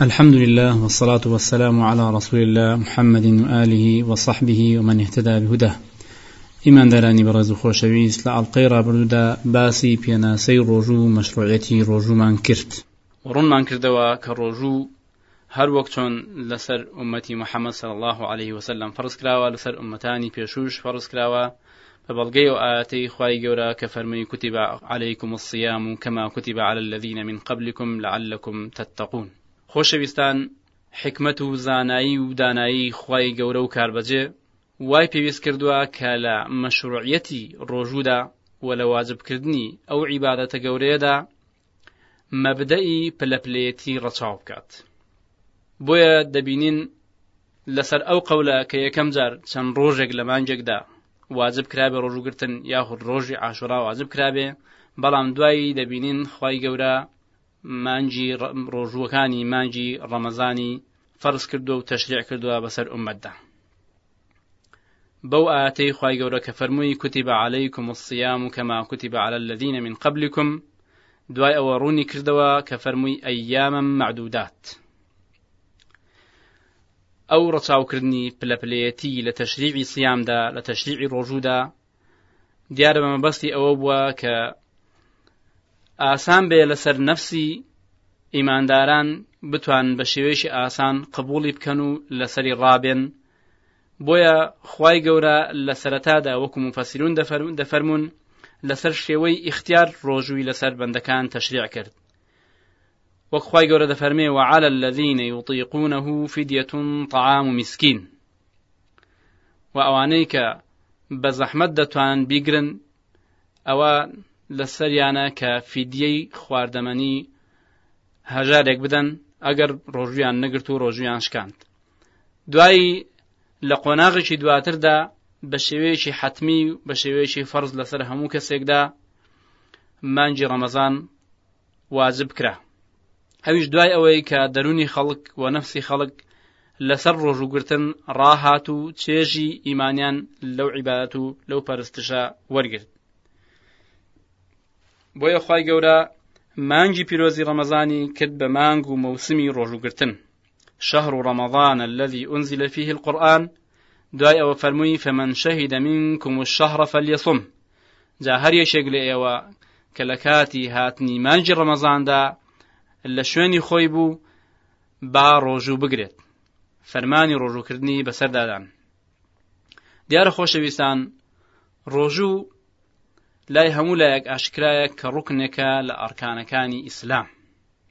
الحمد للە والصلاة والسلام علی رسول اللە محمد وآله وصحبه ومن اهتدی بهداه ئیماندارانی بەڕێز و خۆشەویست لە ئەڵلقەی ڕابردوودا باسی پێناسەی ڕۆژوو و مەشروعەتی ڕۆژوومان کرد و ڕوونمان کردەوە کە ڕۆژوو هەر وەک چۆن لەسەر ئومەتی محەممەد صلی الله عليه وسلم فەرز کراوە لەسەر ئومەتانی پێشووش فەرز کراوە بە بەڵگەی ئەو ئایەتەی خوای گەورە کە فەرمووی کوتیبە عەلەیکم الصیام کەما کوتیبە عەلی الذین من قبلکم لعلکم تتقون خۆشەویستان حکمت و زانایی و دانایی خوای گەورە و کاربەجێ وای پێویست کردووە کە لە مەشروعەتی ڕۆژوودا و لە واجبکردنی ئەو عیبادەتە گەورەیەدا مەبدەئی پلە پلەیەتی ڕەچاو بکات بۆیە دەبینین لەسەر ئەو قەولە کە یەکەم جار چەند ڕۆژێک لە مانگێکدا واجب کرابێ ڕۆژوگرتن یاخود ڕۆژی عاشورا واجب کرابێ بەڵام دوایی دەبینین خی گەورە مانجی ڕۆژووەکانی مانجی ڕەمەزانی فەرز کردو و تەشریع کردووە بەسەر ئومەتدا بەو ئاتەی خی گەورە کە فەرمووی کوتی بە عەلەیکم و سیام و کەما کوتی بە عەلە لەدینە من قبلکم دوای ئەوە ڕوونی کردەوە کە فەرمووی ئەیامە معدودات ئەو ڕەچاوکردنی پلەپلەتی لە تەشریعی سیامدا لە تەشریعی ڕۆژوودا دیارە بە مەبەستی ئەوە بووە کە ئاسان بێ لەسەر نەفسی ئیمانداران بتوان بە شێوەیەشی ئاسان قبولی بکەن و لەسەری ڕابێن بۆیە خی گەورە لە سەرەتادا وەکو مفەسیرون دەفەرمونون لەسەر شێوەی ئیختیار ڕۆژووی لەسەر بەندەکان تەشریع کرد وەک خی گەورە دەفەرمێ وعاە الذيینە یوطیقونەه فیدەتون طعام و میسکین و ئەوانەی کە بە زەحمەت دەتوانن بیگرن ئەوە لەسەریانە کە فیدیەی خواردەمەنی هەژارێک بدەن ئەگەر ڕۆژویان نەگرت و ڕۆژویان شکاند دوایی لە قۆناغێکی دواتردا بە شێوەیەکی حتمی و بە شێوەیەکی فەرز لەسەر هەموو کەسێکدا مانجی ڕەمەزان واجب کرا ئەویش دوای ئەوەی کە دەرونی خەڵک و نەفسی خەڵک لەسەر ڕۆژوگرتن ڕاهات و چێژی ئیمانیان لەو عیبات و لەو پەرستشە وەرگرت بۆیە خی گەورە مانگی پیرۆزی ڕەمەزانی کرد بە مانگ و مەوسمی ڕۆژوگرتن شهر رمضان الذي انزل فيه القرآن دوای ئەوە فەرمووی فمن شهد منكم الشهر فليصم جا هەر یەکێک لە ئێوە کە لە کاتی هاتنی مانگی ڕەمەزاندا لە شوێنی خۆی بوو با ڕۆژوو بگرێت فەرمانی ڕۆژووکردنی بەسەردادان دیارە خۆشەویستان ڕۆژوو لای هەموو لایەک ئاشکرایە کە ڕوکنێکە لە ئارکانەکانی ئیسلام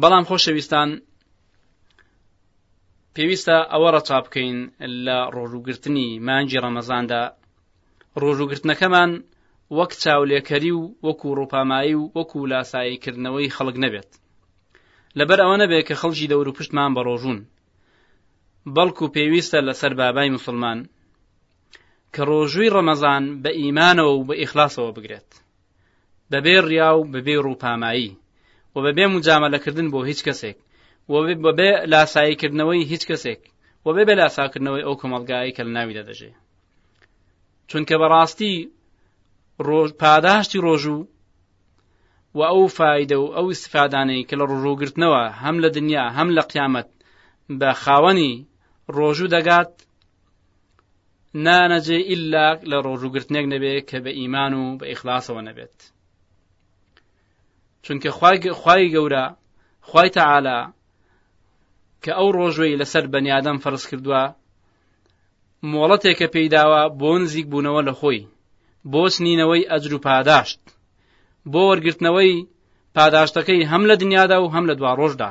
بەڵام خۆشەویستان پێویستە ئەوە ڕەچا بکەین لە ڕۆژوگرتنی مانجی ڕەمەزاندا ڕۆژوگرتنەکەمان وەک چاولێکەری و وەکو ڕووپامایی و وەکو لاساییکردنەوەی خەڵک نەبێت لەبەر ئەوە نەبێت کە خەڵکی دەور و پشتمان بە ڕۆژون بەڵکو پێویستە لەسەر بابای مسلمان کە ڕۆژووی ڕەمەزان بە ئیمانەوە و بە ئیخلاسەوە بگرێت بە بێ ڕیا و بە بێ ڕووپامایی و بە بێ مجامەلەکردن بۆ هیچ کەسێک و بە بێ لاساییکردنەوەی هیچ کەسێک و بێ بە لاساکردنەوەی ئەو کۆمەڵگایە کە لە ناویدا دەژێ چونکە بەڕاستی ڕۆژ پاداشتی ڕۆژوو و ئەو فایدە و ئەو استفادانەی کە لە ڕۆژوگرتنەوە هەم لە دنیا هەم لە قیامەت بە خاوەنی ڕۆژوو دەگات نانەجێ ئیلا لە ڕۆژوگرتنێک نەبێت کە بە ئیمان و بە ئیخلاسەوە نەبێت چونکە خوای گەورە خوای تەعالا کە ئەو ڕۆژوەی لەسەر بەنیادەم فەرز کردووە مۆڵەتێکە پێیداوە بۆ نزیک بوونەوە لە خۆی بۆ سنینەوەی ئەجر و پاداشت بۆ وەرگرتنەوەی پاداشتەکەی هەم لە دنیادا و هەم لە دوا ڕۆژدا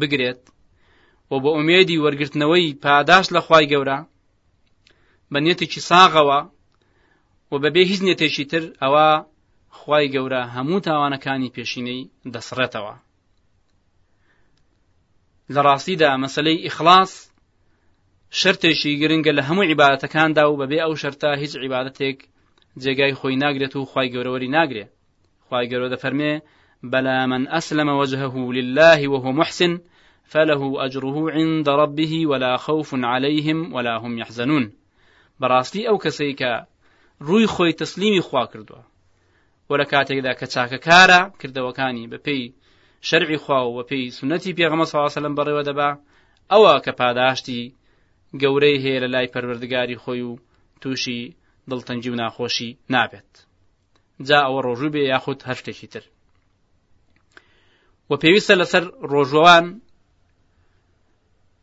بگرێت و بە ئومێدی وەرگرتنەوەی پاداش لە خوای گەورە بە نێتێکی ساغەوە و بەبێ هیچ نێتێکی تر ئەوە خوای گەورە هەموو تاوانەکانی پێشینەی دەسڕێتەوە لە ڕاستیدا مەسلەی ئیخلاص شەرتێکی گرنگە لە هەموو عیباەتەکاندا و بەبێ ئەو شەرتا هیچ عیباەتێک جێگای خۆی ناگرێت و خی گەورەوەری ناگرێت خوای گەورە دەفەرمێ بەلا من ئەسلم وجهه لله وهو محسن فله أجره عند ربه ولا خوف عليهم ولا هم يحزنون بەڕاستی ئەو کەسەی کە ڕووی خۆی تەسلیمی خوا کردووە و لە کاتێکدا کە چاکەکارە کردەوەکانی بەپێی شەرعی خوا و بەپێی سنەتی پێغەمە ساواسەلم بەڕێوە دەبا ئەوە کە پاداشتی گەورەی هەیە لە لای پەروەردگاری خۆی و تووشی دڵتەنگی و ناخۆشی نابێت جا ئەوە ڕۆژوو بێ یاخود هەر شتێکی تر و پێویستە لەسەر ڕۆژوەوان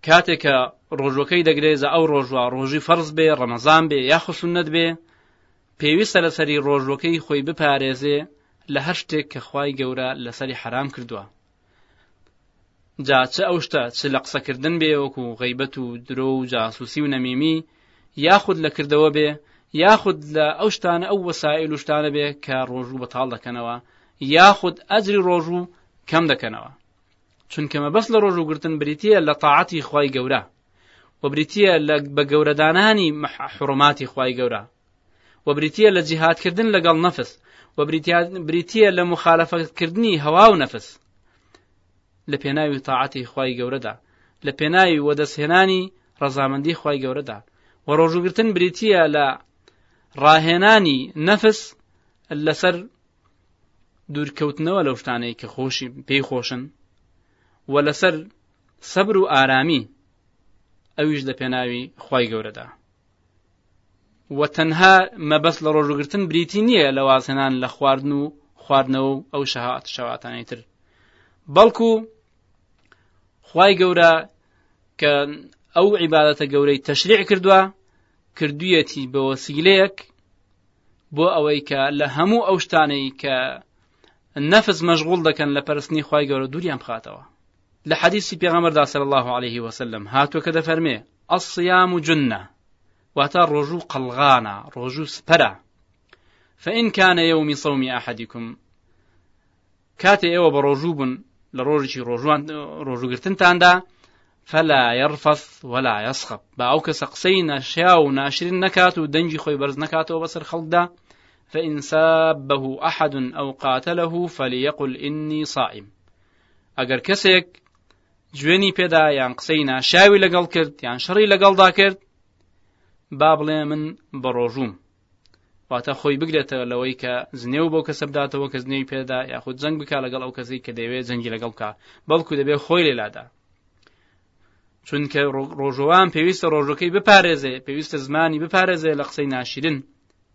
کاتێک کە ڕۆژەکەی دەگرێزە ئەو ڕۆژوە ڕۆژی فەرز بێ ڕەمەزان بێ یا خسونەت بێ پێویستە لەسەری ڕۆژەکەی خۆی بپارێزێ لە هەر شتێک کە خی گەورە لەسەری حرام کردووە جا چ ئەو شتە چ لە قسەکردن بێ وەکو غیبەت و درۆ و جاسوسی و نەمیمی یاخود لە کردەوە بێ یاخود لە ئەو شتانە ئەو وەسائل و شتانە بێ کە ڕۆژوو بەتاڵ دەکەنەوە یاخود ئەجری ڕۆژوو کەم دەکەنەوە چونکە مەبەست لە ڕۆژوو گرتن بریتە لە تاعەتی خی گەورە و بریتە لە بە گەورەدانانی حڕماتی خی گەورە و بریتیە لە جیهادکردن لەگەڵ نەفس و بریتیە لە مخالفەکردنی هەوا و نەفس لە پێناوی تاعەتی خی گەورەدا لە پێناوی وەدەستهێنانی ڕەزامەندی خی گەورەدا و ڕۆژوگرتن بریتیە لە ڕاهێنانی نەفس لەسەر دوورکەوتنەوە لەو شتانەی کە خۆشی پێی خۆشن و لەسەر سەبر و ئارامی ئەویش لە پێناوی خی گەورەدا و تەنها مەبەست لە ڕۆژوگرتن بریتی نییە لە وازهێنان لە خواردن و خواردنەوە و ئەو شەهات شەواتانی تر بەڵکو خی گەورە کە ئەو عیباەتە گەورەی تەشریع کردووە کردویەتی بە وەسیلەیەک بۆ ئەوەی کە لە هەموو ئەو شتانەی کە نەفس مەشغول دەکەن لە پەرستنی خی گەورە دووریان بخاتەوە لە حەدیسی پێغەمبەردا صلی اللە علیه وسلم هاتووە کە دەفەرمێ الصیام جنە واتا ڕۆژوو قەلغانە ڕۆژوو سپەرە فإن كان يوم صوم أحدكم کاتێ ئێوە بە ڕۆژوو بوون لە ڕۆژێکی ڕۆژوان ڕۆژوگرتنتاندا فلا يرفث ولا يسخب با ئەو کەسە قسەی ناشیا و ناشرین نەکات و دەنگی خۆی بەرز نەکاتەوە بەسەر خەڵکدا فإن سابه أحد أو قاتله فليقل إني صائم ئەگەر کەسێک جوێنی پێدا یان قسەی ناشاوی لەگەڵ کرد یان شەڕی لەگەڵدا کرد با بڵێ من بە ڕۆژوم واتە خۆی بگرێتەوە لەوەی کە زنێو بۆ کەسە بداتەوە کە زنێوی پێدا یاخود جەنگ بک لەگەڵ ئەو کەسی کە دەوێت جەنگی لەگەڵ بکە بەڵکو دەبێت خۆی لێلادا چونکە ڕۆژوان پێویستە ڕۆژەکەی بپارێزێ پێویستە زمانی بپارێزێ لە قسەی ناشرین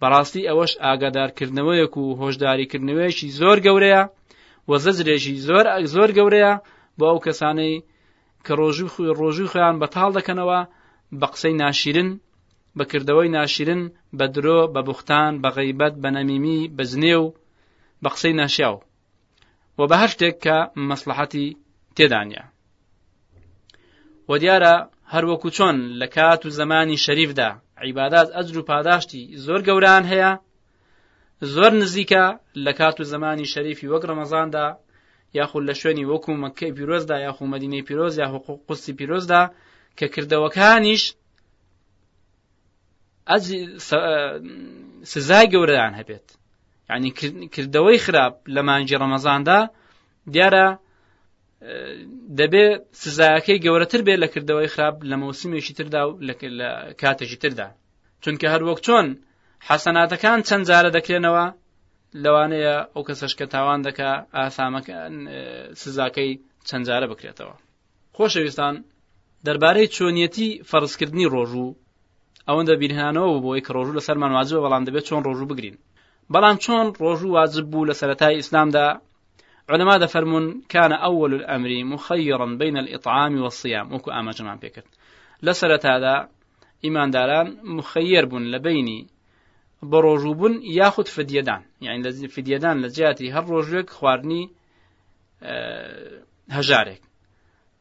بەڕاستی ئەوەش ئاگادارکردنەوەیەک و هۆشداریکردنەوەیەکی زۆر گەورەیە و زەجرێکی زۆر زۆر گەورەیە بۆ ئەو کەسانەی کە ڕۆژوو خوی ڕۆژوو خۆیان بەتاڵ دەکەنەوە بە قسەی ناشیرن بە کردەوەی ناشیرن بە درۆ بە بوختان بە غەیبەت بە نەمیمی بە جنێو بە قسەی ناشیاو و بە هەر شتێک کە مەسلحەتی تێدانە و دیارە هەروەکو چۆن لە کات و زمانی شەریفدا عیبادات ئەجر و پاداشتی زۆر گەوران هەیە زۆر نزیکە لە کات و زمانی شەریفی وەک ڕەمەزاندا یاخود لە شوێنی وەکو مەکەی پیرۆزدا یاخو مەدینەی پیرۆز یا حقوق قوسی پیرۆزدا کە کردەوەکانیش سزای گەورەیان هەبێت ینی کردەوەی خراپ لە مانجی ڕەمەزاندا دیارە دەبێ سزایەکەی گەورەتر بێت لە کردەوەی خراپ لە مەوسمێکی تردا و لە کاتێکی تردا چونکە هەروەک چۆن حەسەناتەکان چەند جارە دەکرێنەوە لەوانەیە ئەو کەسەشکە تاوان دەکا ئاسامەکە سزاکەی چەند جارە بکرێتەوە خۆشەویستان دەربارەی چۆنیەتی فەرزکردنی ڕۆژوو ئەوەندە بیرهێنانەوە بوو بۆی کە ڕۆژوو لەسەرمان واجبە بەڵام دەبێت چۆن ڕۆژوو بگرین بەڵام چۆن ڕۆژوو واجب بوو لە سەرەتای ئیسلامدا علماء دەفەرمونون كان أول الأمر مخيرا بين الإطعام والصيام وەکو ئاماژەمان پێکرد لە سەرەتادا ئیمانداران مخەیر بوون لە بینی بە ڕۆژوو بوون یاخود فدیەدان یعنی لە فدیەدان لە جیاتی هەر ڕۆژێک خواردنی هەژارێک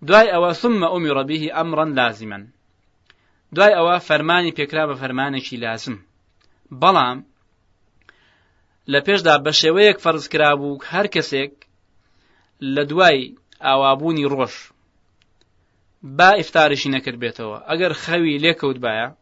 دوای ئەوە سمە ئەومی ڕەبیهی ئەمڕەن لازیمەن دوای ئەوە فەرمانی پێکرا بە فەرمانێکی لازم بەڵام لە پێشدا بە شێوەیەک فەرز کرا بوو هەر کەسێک لە دوای ئاوابوونی ڕۆژ با ئفتارشی نەکردبێتەوە ئەگەر خەوی لێکەوت باە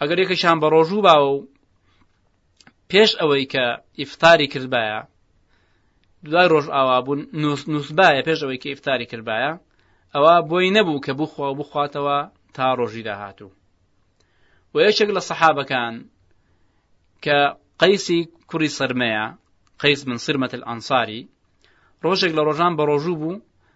ئەگەر یەکێکیان بە ڕۆژوو باوە و پێش ئەوەی کە ئیفتاری کردبایە دوای ڕۆژ ئاوا بوون نووسبایە پێش ئەوەی کە ئیفتاری کردبایە ئەوە بۆی نەبوو کە بخوا بخواتەوە تا ڕۆژی داهاتوو و یەکێک لە سەحابەکان کە قەیسی کوڕی سرمەیە قەیس من سرمەت ئەنساری ڕۆژێک لە ڕۆژان بە ڕۆژوو بوو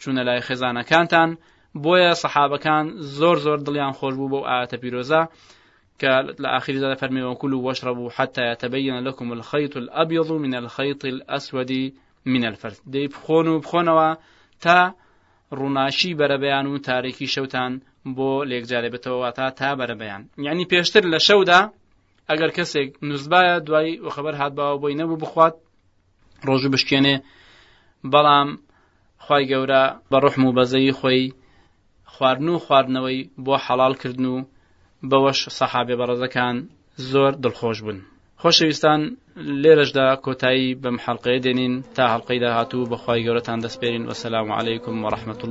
چونە لای خێزانەکانتان بۆیە سەحابەکان زۆر زۆر دڵیان خۆش بوو بەو ئاەتە پیرۆزە کە لە ئاخری زادە فەرمیەوە کول و وەش ڕەبوو حتا تەبەن لەکم الخیت الأبیض من الخیت الأسود من الفرد دەی بخۆن و بخۆنەوە تا ڕووناشی بەرەبەیان و تاریکی شەوتان بۆ لێکجارێ بتەوە تا تا بەرەبەیان یعنی پێشتر لە شەودا ئەگەر کەسێک نووسبایە دوای وخبەر هاتباوە بۆی نەبوو بخوات ڕۆژ و بشکێنێ بەڵام خی گەورە بە ڕحم و بەزەی خۆی خواردن و خواردنەوەی بۆ حەڵال کردن و بەوەش سەحابێ بەڕەزەکان زۆر دڵخۆش بوون خۆشەویستان لێرەشدا کۆتایی بەم حەڵلقەیە دێنین تا هەڵلقەی داهاتوو بەخوای گەورەتان دەستپێرین وەسەلام عیکم و رححمت الله